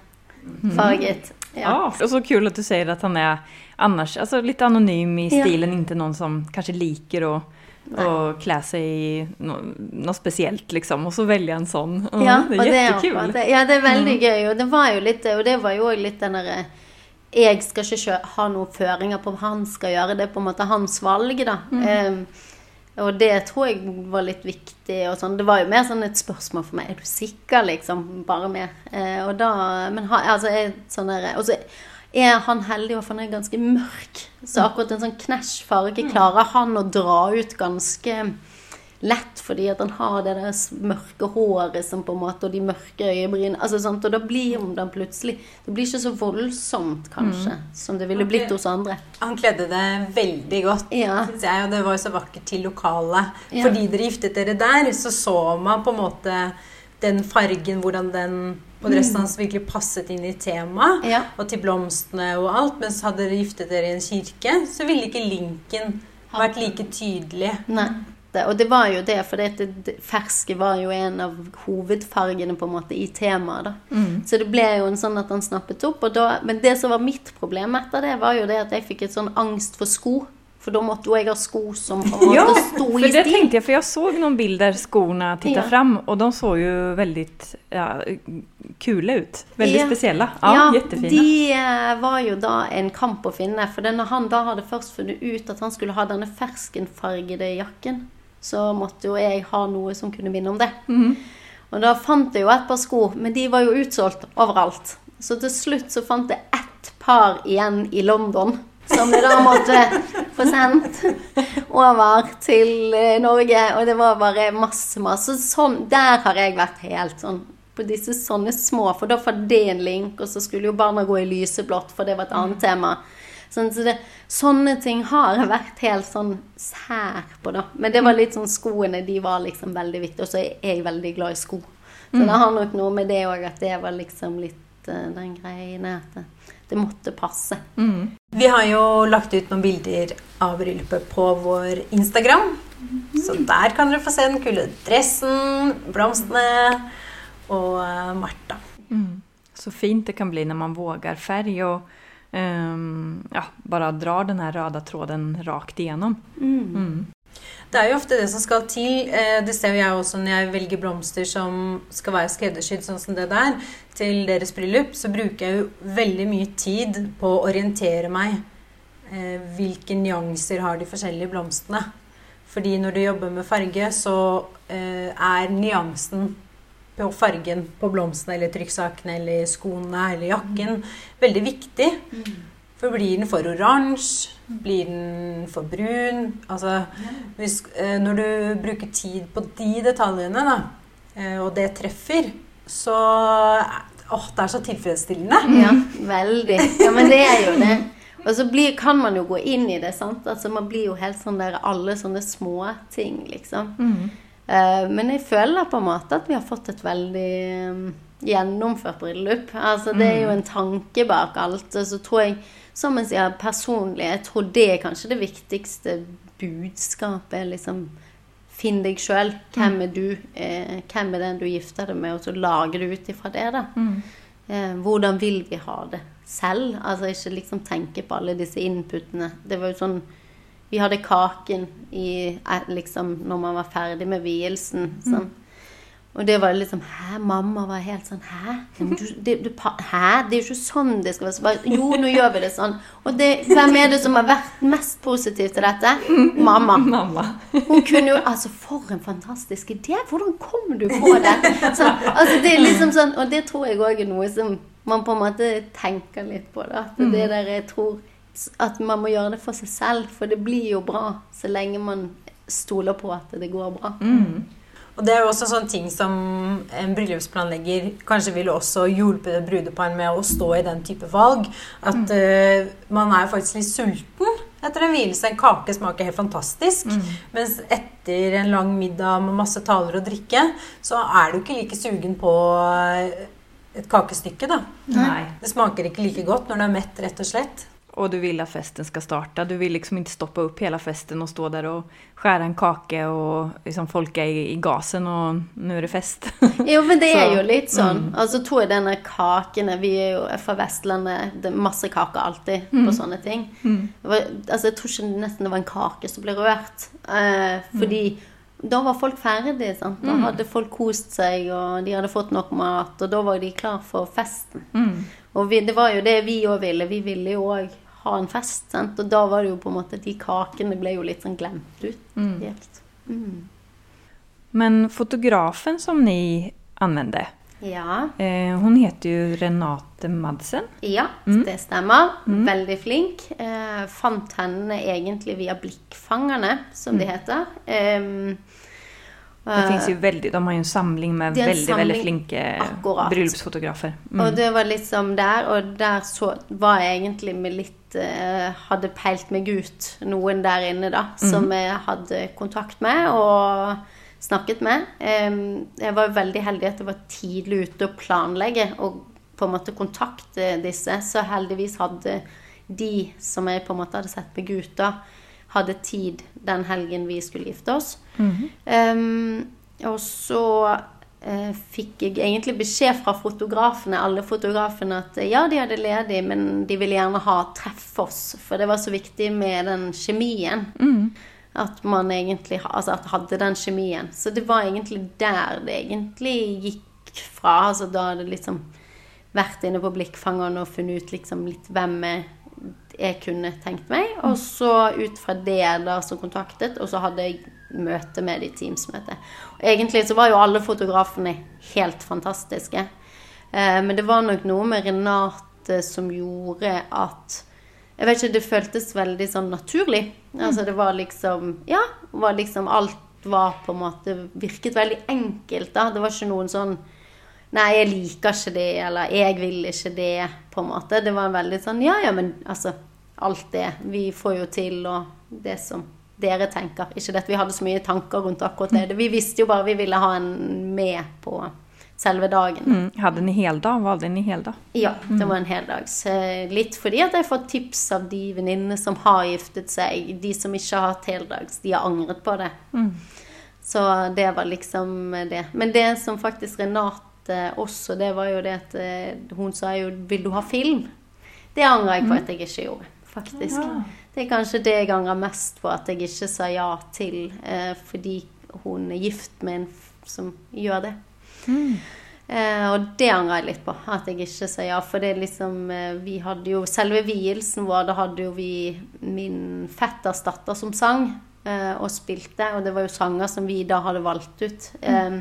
farget.
Ja.
Ah,
og så kult at du sier at han er annars altså litt anonym i
Ja.
stilen, noen någon som kanskje liker att kle seg sig i noe, noe, spesielt, liksom. Og så velge en sånn. Ja,
Ja,
det
er kjempekult. ja, det er veldig gøy. Og det var jo litt og det var jo òg litt den derre Jeg skal ikke ha noen føringer på hva han skal gjøre. Det er på en måte hans valg, da. Em, og det tror jeg var litt viktig. og sånn. Det var jo mer sånn et spørsmål for meg. Er du sikker, liksom? Bare med. Eh, og da Men ha, altså, jeg, sånn der, Og så er han heldig, for han er ganske mørk. Så akkurat en sånn knæsj farge klarer han å dra ut ganske lett, fordi at han har det der mørke håret som på en måte, og de mørke øyebrynene. Altså? Og da blir han plutselig Det blir ikke så voldsomt, kanskje, som det ville blitt hos andre.
Han kledde det veldig godt,
Ja.
synes jeg, og det var jo så vakkert til lokalet.
Ja.
Fordi dere giftet dere der, så så man på en måte den fargen, hvordan den og dressen hans virkelig passet inn i temaet,
Ja.
og til blomstene og alt. Mens hadde dere giftet dere i en kirke, så ville ikke linken vært like tydelig.
Nei. Og det var jo det, for det, det, ferske var jo en av hovedfargene på en måte i temaet. da. Så det ble jo en sånn at han snappet opp. Og da, men det som var mitt problem etter det, var jo det at jeg fikk et sånn angst for sko. For da måtte jo jeg ha sko som en
Ja,
måte sto
för det tänkte jag, för jag såg någon bild där skorna tittar
Ja.
fram och de såg ju väldigt ja, kul ut. Väldigt
Ja.
speciella. Ja, jättefina.
de eh, var jo da en kamp å finne. For det når han da hadde først funnet ut at han skulle ha denne ferskenfargede jakken, så måtte jo jeg ha noe som kunne minne om det.
Mhm.
Og da fant jeg jo et par sko, men de var jo utsolgt overalt. Så til slutt så fant jeg ett par igjen i London. Som vi da måtte få sendt over til eh, Norge. Og det var bare masse, masse. Sånn, der har jeg vært helt sånn på disse sånne små. For da var det en link, og så skulle jo barna gå i lyseblått, for det var et annet tema. Sånn, så det, sånne ting har jeg vært helt sånn sær på, da. Men det var litt sånn skoene, de var liksom veldig viktige. Og så er jeg veldig glad i sko. Så det har nok noe med det òg, at det var liksom litt eh, den greiene at det, måtte passe.
Mm.
Vi har jo lagt ut noen bilder av bryllupet på vår Instagram. Så der kan dere få se den kule dressen, blomstene og eh, Martha.
Mm. Så fint det kan bli når man våger farge og um, ja, bare drar den røde röda tråden rakt igjennom. Mm.
Det er jo ofte det som skal til. eh, Det ser jo jeg også når jeg velger blomster som skal være skreddersydd, sånn som det der, til deres bryllup, så bruker jeg jo veldig mye tid på å orientere meg. eh, Hvilke nyanser har de forskjellige blomstene? Fordi når du jobber med farge, så eh, er nyansen på fargen på blomstene eller trykksakene eller skoene eller jakken veldig viktig. For blir den for oransje? Blir den for brun? Altså, hvis, eh, når du bruker tid på de detaljene, da, eh, og det treffer, så Åh, det er så tilfredsstillende. *laughs*
Ja, veldig. Ja, men det er jo det. Og så blir, kan man jo gå inn i det. sant? Altså Man blir jo helt sånn der alle sånne små ting, liksom. Eh, men jeg føler på en måte at vi har fått et veldig eh, gjennomført bryllup. Altså Det er jo en tanke bak alt. Og så tror jeg, som jeg sier personlig, jeg tror det er kanskje det viktigste budskapet. liksom Finn deg sjøl. Hvem er du? Eh, hvem er den du gifter deg med? Og så lager du ut ifra det, da. Eh, hvordan vil vi ha det selv? Altså ikke liksom tenke på alle disse inputene. Det var jo sånn Vi hadde kaken i eh, liksom når man var ferdig med vielsen. Sånn. Og det var liksom Hæ? Mamma var helt sånn Hæ? Du, det, du, hæ? Det er jo ikke sånn det skal være. Så bare, jo, nå gjør vi det sånn. Og det, hvem er det som har vært mest positiv til dette? Mamma. *laughs*
Mamma.
Hun kunne jo Altså, for en fantastisk idé! Hvordan kom du på det? Så, altså, det er liksom sånn Og det tror jeg òg er noe som man på en måte tenker litt på. Da. At det der jeg tror At man må gjøre det for seg selv. For det blir jo bra så lenge man stoler på at det går bra.
Og det er jo også sånne ting som en bryllupsplanlegger kanskje ville også hjulpet et brudepar med å stå i den type valg. At eh, man er faktisk litt sulten etter en vielse. En kake smaker helt fantastisk. Mens etter en lang middag med masse taler og drikke, så er du ikke like sugen på eh, et kakestykke, da.
Nei.
Det smaker ikke like godt når du er mett, rett og slett.
Och du vill att festen ska starta. Du vill liksom inte stoppa upp hela festen och stå där och skära en kake och liksom folk er i, i gasen och nu är det fest. *laughs*
Jo, men det er jo litt sånn. Altså to tror jeg denne kakene Vi er jo fra Vestlandet. Det er masse kaker alltid på sånne ting. Mm. altså, jeg tror ikke nesten det var en kake som ble rørt. Eh, fordi da var folk ferdige. Sant? Da hadde folk kost seg, og de hadde fått nok mat. Og da var de klar for festen. Og vi, det var jo det vi òg ville. Vi ville jo òg ha en fest. Sant? Og da var det jo på en måte De kakene ble jo litt sånn glemt ut. Helt.
Men fotografen som ni anvendte,
Ja.
eh, hun heter jo Renate Madsen.
Ja, det stemmer. Veldig flink. Eh, fant henne egentlig via Blikkfangerne, som de heter. Em,
Det finnes jo veldig, de har jo en samling med
en
veldig
samling, veldig
flinke
Akkurat.
bröllopsfotografer.
Og det var liksom der, og der så var jeg egentlig med litt eh, Hadde peilt meg ut noen der inne, da, som jeg hadde kontakt med og snakket med. Em, jeg var veldig heldig at jeg var tidlig ute å planlegge og på en måte kontakte disse, så heldigvis hadde de som jeg på en måte hadde sett meg ut da, hadde tid den helgen vi skulle gifte oss. Em, og så uh, fikk jeg egentlig beskjed fra fotografene, alle fotografene, at ja, de hadde ledig, men de ville gjerne ha treff oss. For det var så viktig med den kjemien. At man egentlig altså at hadde den kjemien. Så det var egentlig der det egentlig gikk fra. Altså da hadde det liksom vært inne på blikkfangeren og funnet ut liksom litt hvem jeg, jeg kunne tenkt meg. Og så ut fra det da så kontaktet, og så hadde jeg møte med de Teams-møte. Egentlig så var jo alle fotografene helt fantastiske. Eh, men det var nok noe med Renate som gjorde at jeg vet ikke, Det føltes veldig sånn naturlig. Altså Det var liksom Ja, var liksom alt var på en måte Virket veldig enkelt. da Det var ikke noen sånn Nei, jeg liker ikke det, eller jeg vil ikke det, på en måte. Det var veldig sånn Ja, ja, men altså Alt det. Vi får jo til, og det som dere tenker. Ikke det at vi hadde så mye tanker rundt akkurat det. Vi visste jo bare vi ville ha en med på selve dagen.
Mm. Hadde var det en hel dag?
Ja, det var en heldags. Så Litt fordi at jeg har fått tips av de venninnene som har giftet seg. De som ikke har hatt heldags, de har angret på det. Så det var liksom det. Men det som faktisk Renate også, det var jo det at eh, hun sa jo 'Vil du ha film?' Det angrer jeg på at jeg ikke gjorde, faktisk. Det er kanskje det jeg angrer mest på at jeg ikke sa ja til, eh, fordi hun er gift med en som gjør det. Eh, og det angrer jeg litt på, at jeg ikke sa ja. For det er liksom eh, Vi hadde jo selve vielsen vår, da hadde jo vi min fetters datter som sang eh, og spilte. Og det var jo sanger som vi da hadde valgt ut. Eh,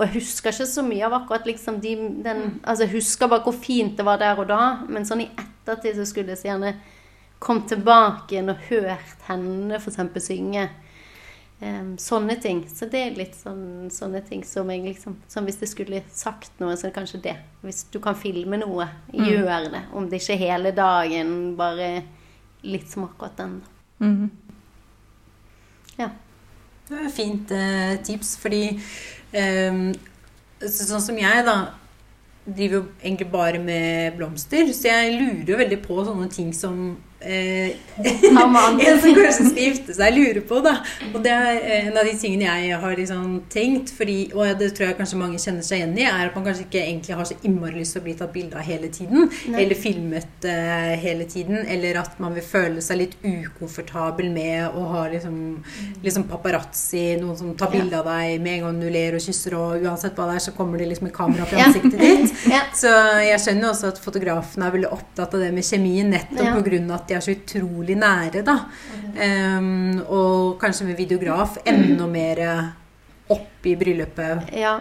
og jeg husker ikke så mye av akkurat liksom de, den Altså jeg husker bare hvor fint det var der og da, men sånn i ettertid så skulle jeg så gjerne kommet tilbake igjen og hørt henne f.eks. synge. Um, sånne ting. Så det er litt sånn, sånne ting som jeg liksom Som hvis jeg skulle sagt noe, så er det kanskje det. Hvis du kan filme noe, gjør det. Om det ikke er hele dagen, bare litt som akkurat den. Mm.
Mhm.
Ja.
Det var et fint eh, tips, fordi Sånn som jeg, da, driver jo egentlig bare med blomster, så jeg lurer jo veldig på sånne ting som eh, *laughs* en som kanskje skal gifte seg, lurer på. da. Og det er eh, en av de tingene jeg har liksom tenkt, fordi, og det tror jeg kanskje mange kjenner seg igjen i, er at man kanskje ikke egentlig har så innmari lyst til å bli tatt bilde av hele tiden.
Nei.
Eller filmet eh, hele tiden. Eller at man vil føle seg litt ukomfortabel med å ha liksom, liksom paparazzi, noen som tar
Ja.
bilde av deg med en gang du ler og kysser, og uansett hva det er, så kommer det liksom et kamera
Ja.
ansiktet ditt. *laughs*
Ja.
Så jeg skjønner også at fotografen er veldig opptatt av det med kjemien, nettopp
Ja.
av at de er så utrolig nære, da. Um, og kanskje med videograf enda mer opp i bryllupet.
Ja,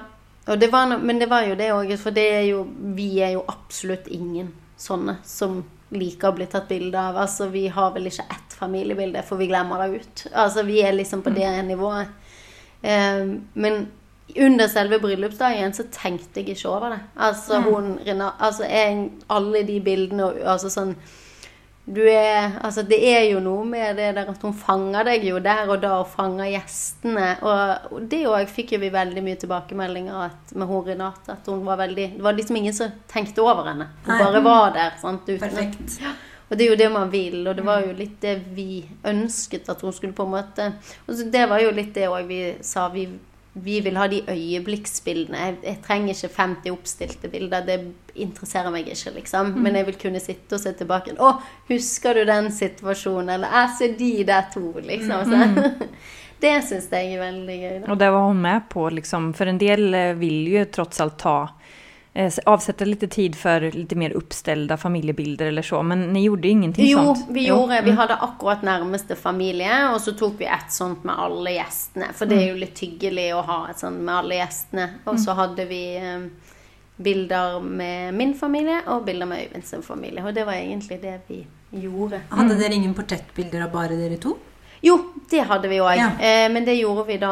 det var no, men det var jo det òg, for det er jo, vi er jo absolutt ingen sånne som liker å bli tatt bilde av. Altså, vi har vel ikke ett familiebilde, for vi glemmer det ut. Altså, vi er liksom på det nivået. Um, men under selve bryllupsdagen så tenkte jeg ikke over det. Altså, hun, Rina, altså jeg, alle de bildene og altså sånn du er, altså det er jo noe med det der at hun fanger deg jo der og da og fanger gjestene. Og, og det òg fikk jo vi veldig mye tilbakemeldinger at, med hun Renate. At hun var veldig Det var liksom ingen som tenkte over henne. Hun
Nei.
bare var der. sant, uten
Perfekt.
og det er jo det man vil, og det var jo litt det vi ønsket at hun skulle på en måte Og det var jo litt det òg vi sa. Vi, vi vil ha de øyeblikksbildene. Jeg, jeg trenger ikke 50 oppstilte bilder. Det interesserer meg ikke, liksom. Men jeg vil kunne sitte og se tilbake. 'Å, husker du den situasjonen?' Eller 'Jeg ser de der to', liksom. Så, *laughs* det syns jeg er veldig gøy. Da.
Og det var hun med på, liksom. For en del vil jo tross trots allt ta eh, avsätta lite tid för lite mer uppställda familjebilder eller så, men ni gjorde ingenting
Jo,
sånt?
vi gjorde Vi hadde akkurat nærmeste familie, og så tok vi ett sånt med alle gjestene. For det er jo litt hyggelig å ha et sånt med alle gjestene. Og så hadde vi eh, bilder med min familie og bilder med Øyvind sin familie. Og det var egentlig det vi gjorde.
Hadde dere ingen portrettbilder av bare dere to?
Jo, det hadde vi òg.
Ja.
Eh, men det gjorde vi da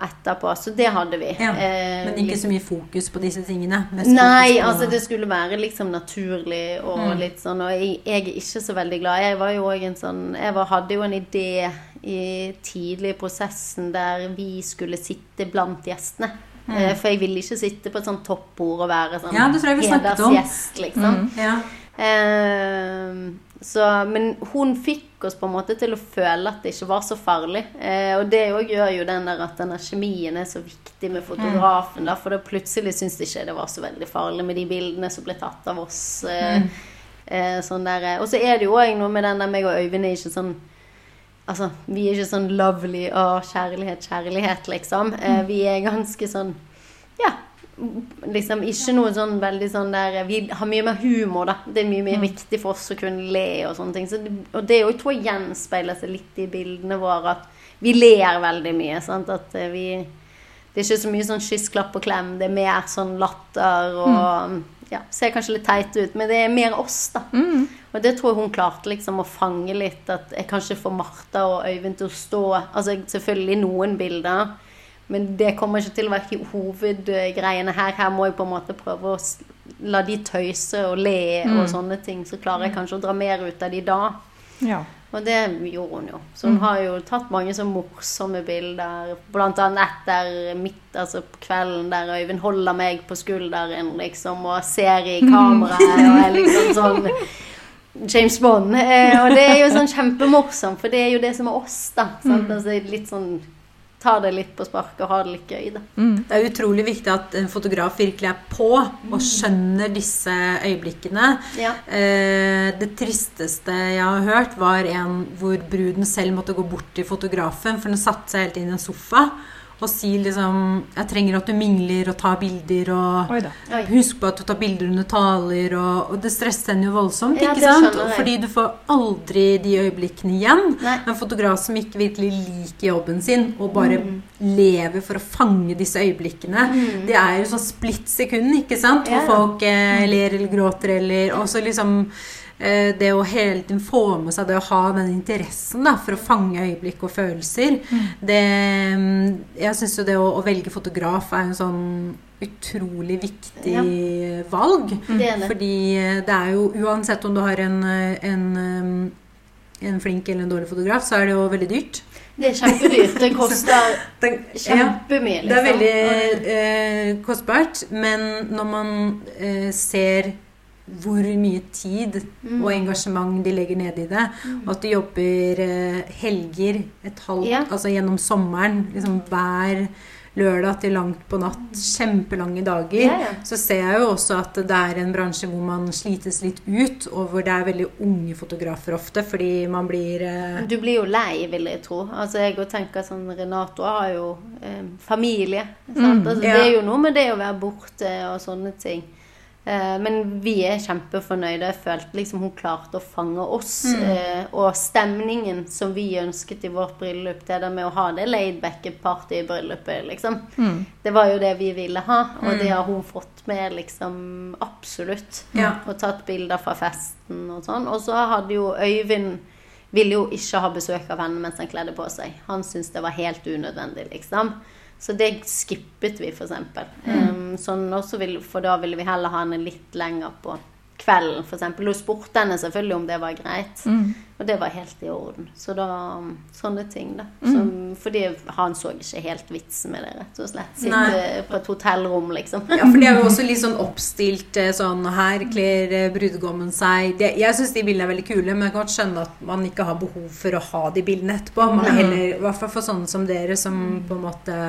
etterpå. Så det hadde vi.
Ja,
Eh,
Men ikke så mye fokus på disse tingene?
Nei,
på-
altså det skulle være liksom naturlig og litt sånn. Og jeg, jeg er ikke så veldig glad. Jeg var jo òg en sånn Jeg var, hadde jo en idé i tidlig i prosessen der vi skulle sitte blant gjestene. Eh, For jeg ville ikke sitte på et sånt toppbord og være sånn
Ja,
hedersgjest, liksom.
Ja.
Så, men hun fikk oss på en måte til å føle at det ikke var så farlig. Eh, og det òg gjør jo den der at denne kjemien er så viktig med fotografen. Da, for da plutselig syns de ikke det var så veldig farlig med de bildene som ble tatt av oss. Eh, eh, sånn eh. og så er det jo òg noe med den der meg og Øyvind er ikke sånn Altså, vi er ikke sånn lovely og kjærlighet, kjærlighet, liksom. Eh, vi er ganske sånn Ja. Liksom ikke noe sånn veldig sånn der Vi har mye mer humor, da. Det er mye mer viktig for oss å kunne le og sånne ting. Så, det- og det òg tror jeg gjenspeiler seg litt i bildene våre, at vi ler veldig mye. Sant? At eh, vi Det er ikke så mye sånn kyss, klapp og klem. Det er mer sånn latter og Ja, ser kanskje litt teit ut, men det er mer oss, da. Og det tror jeg hun klarte liksom å fange litt. At jeg kanskje får Martha og Øyvind til å stå Altså selvfølgelig noen bilder, men det kommer ikke til å være hovedgreiene her. Her må jeg på en måte prøve å la de tøyse og le og sånne ting. Så klarer jeg kanskje å dra mer ut av de da.
Ja.
Og det gjorde hun jo. Så hun har jo tatt mange så morsomme bilder. Blant annet etter midt, altså på kvelden der Øyvind holder meg på skulderen liksom, og ser i kameraet og er liksom *laughs* sånn James Bond. Eh, og det er jo sånn kjempemorsomt, for det er jo det som er oss, da. Sant? Altså, litt sånn Ta det litt på sparket og har det litt gøy, da.
Det er utrolig viktig at en fotograf virkelig er på og skjønner disse øyeblikkene.
Ja.
Eh, det tristeste jeg har hørt, var en hvor bruden selv måtte gå bort til fotografen, for den satte seg helt inn i en sofa og si liksom 'Jeg trenger at du mingler og tar bilder', og
Oi da.
Oi.
'Husk på at du tar bilder under taler', og, og det stresser henne jo voldsomt,
Ja,
ikke sant? Fordi du får aldri de øyeblikkene igjen.
Nei.
En fotograf som ikke virkelig liker jobben sin, og bare
Mm.
lever for å fange disse øyeblikkene, det er jo sånn splitt sekund, ikke sant? Hvor
Ja.
folk eh, ler eller gråter, eller også liksom eh, det å hele tiden få med seg det å ha den interessen da, for å fange øyeblikk og følelser det, mm, Jeg syns jo det å, å velge fotograf er en sånn utrolig viktig valg.
Det er det.
Fordi eh, det er jo uansett om du har en, eh, en, eh, en flink eller en dårlig fotograf, så er det jo veldig dyrt.
Det er kjempedyrt. Det koster *laughs* kjempemye, liksom.
det er veldig eh, kostbart, men når man eh, ser hvor mye tid
Mm.
og engasjement de legger ned i det, og at de jobber eh, helger et halvt,
Ja.
altså gjennom sommeren, liksom hver lørdag til langt på natt, kjempelange dager,
Ja, ja.
så ser jeg jo også at det er en bransje hvor man slites litt ut, og hvor det er veldig unge fotografer ofte, fordi man blir eh,
Du blir jo lei, vil jeg tro. Altså Jeg tenker sånn Renato har jo eh, familie. Sant? Altså. Det er jo noe med det å være borte og sånne ting. Eh, men vi er kjempefornøyde. Jeg følte liksom hun klarte å fange oss. Mm. og stemningen som vi ønsket i vårt bryllup, det der med å ha det laidbacke bryllupet, liksom. Det var jo det vi ville ha, og det har hun fått med, liksom. Absolutt.
Ja.
Og tatt bilder fra festen og sånn. Og så hadde jo Øyvind ville jo ikke ha besøk av henne mens han kledde på seg. Han syntes det var helt unødvendig, liksom. Så det skippet vi, for eksempel. Um, sånn også vil, for da ville vi heller ha henne litt lenger på kvelden, eksempel. Hun spurte henne selvfølgelig om det var greit, og det var helt i orden. Så da Sånne ting, da. Som, fordi han så ikke helt vitsen med det, rett og slett. Sitte på et hotellrom, liksom.
Ja, for de er jo også litt sånn oppstilt eh, sånn Her kler eh, brudgommen seg det, Jeg syns de bildene er veldig kule, men jeg kan godt skjønne at man ikke har behov for å ha de bildene etterpå. Man er heller, I hvert fall for sånne som dere, som på en måte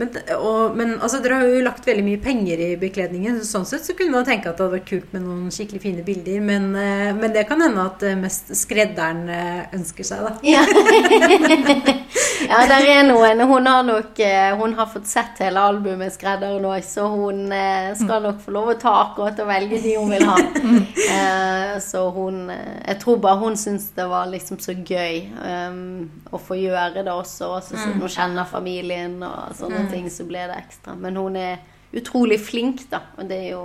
men, og, men altså, dere har jo lagt veldig mye penger i bekledningen. Sånn sett så kunne man tenke at det hadde vært kult med noen skikkelig fine bilder. Men, eh, men det kan hende at eh, mest skredderen eh, ønsker seg, da.
Ja. *laughs* ja, der er noen. Hun har nok eh, Hun har fått sett hele albumet 'Skredder' nå, så hun eh, skal nok få lov å ta akkurat og velge de hun vil ha. *laughs* Eh, så hun Jeg tror bare hun syns det var liksom så gøy um, å få gjøre det også. også siden hun kjenner familien og sånne ting, så ble det ekstra. Men hun er utrolig flink, da. Og det er jo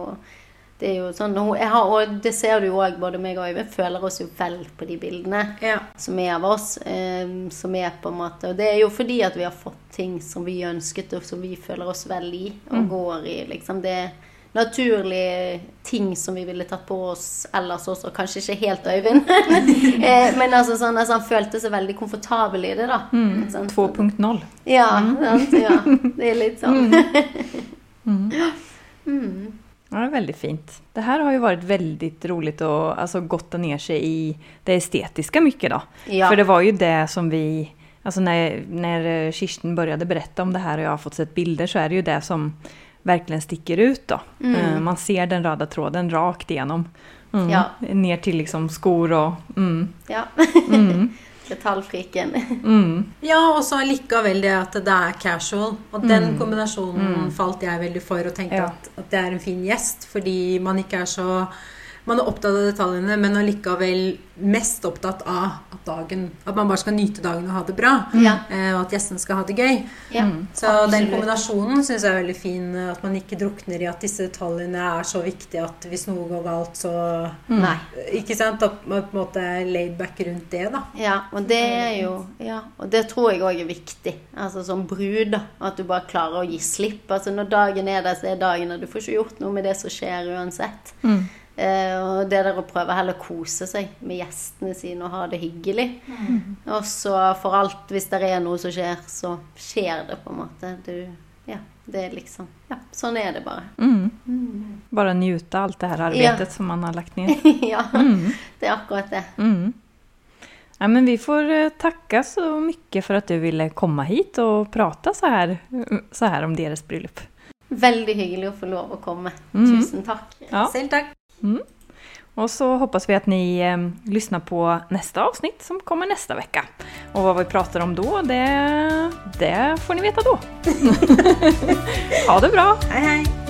det er jo sånn, har, og det ser du jo òg, både meg og Øyvind føler oss jo vel på de bildene
Ja.
som er av oss. Eh, som er på en måte Og det er jo fordi at vi har fått ting som vi ønsket, og som vi føler oss vel i og går i. liksom Det naturlige ting som vi ville tatt på oss ellers også. Kanskje ikke helt Øyvind, *laughs* eh, men altså sånn altså, han følte seg veldig komfortabel i det, da. sånn
2.0.
Ja, sant? ja. Det er litt sånn. *laughs* *laughs*
Ja, det är väldigt fint. Det här har ju varit väldigt roligt och alltså, gått ner sig i det estetiska mycket då.
Ja.
För det var ju det som vi, alltså när, när Kirsten började berätta om det här och jag har fått sett bilder så är det ju det som verkligen sticker ut då. Eh, Man ser den röda tråden rakt igenom. Mm.
Ja.
Ner till liksom skor och... Mm,
ja. *laughs*
mm,
Detaljfriken.
mm.
Ja, og så likevel det at det er casual. Og den kombinasjonen falt jeg veldig for, og tenkte
Ja.
at, at det er en fin gjest. Fordi man ikke er så Man er opptatt av detaljene, men allikevel mest opptatt av at dagen At man bare skal nyte dagen og ha det bra.
Ja.
eh, Og at gjestene skal ha det gøy.
ja.
Så den kombinasjonen syns jeg er veldig fin. At man ikke drukner i at disse detaljene er så viktige at hvis noe går galt, så
Nei.
Ikke sant? At man på en måte er laid back rundt det, da.
Ja, og det er jo Ja, og det tror jeg òg er viktig. Altså som brud, da. At du bare klarer å gi slipp. Altså når dagen er der, så er dagen og Du får ikke gjort noe med det som skjer uansett. Eh, og det der å prøve heller å kose seg med gjestene sine og ha det hyggelig. Og så for alt, hvis det er noe som skjer, så skjer det på en måte. Du, ja, det er liksom Ja, sånn er det bare.
Mm. Mm. Bare nyte alt det her arbeidet ja. som man har lagt ned. *laughs*
ja, det er akkurat det.
Mm. Ja, men vi får takke så mye for at du ville komme hit og prate så her, så her om deres bryllup.
Veldig hyggelig å få lov å komme.
Mm.
Tusen takk.
Ja.
Selv takk.
Och så hoppas vi att ni eh, lyssnar på nästa avsnitt som kommer nästa vecka. Och vad vi pratar om då, det, det får ni veta då. *laughs* ha det bra!
Hei, hei.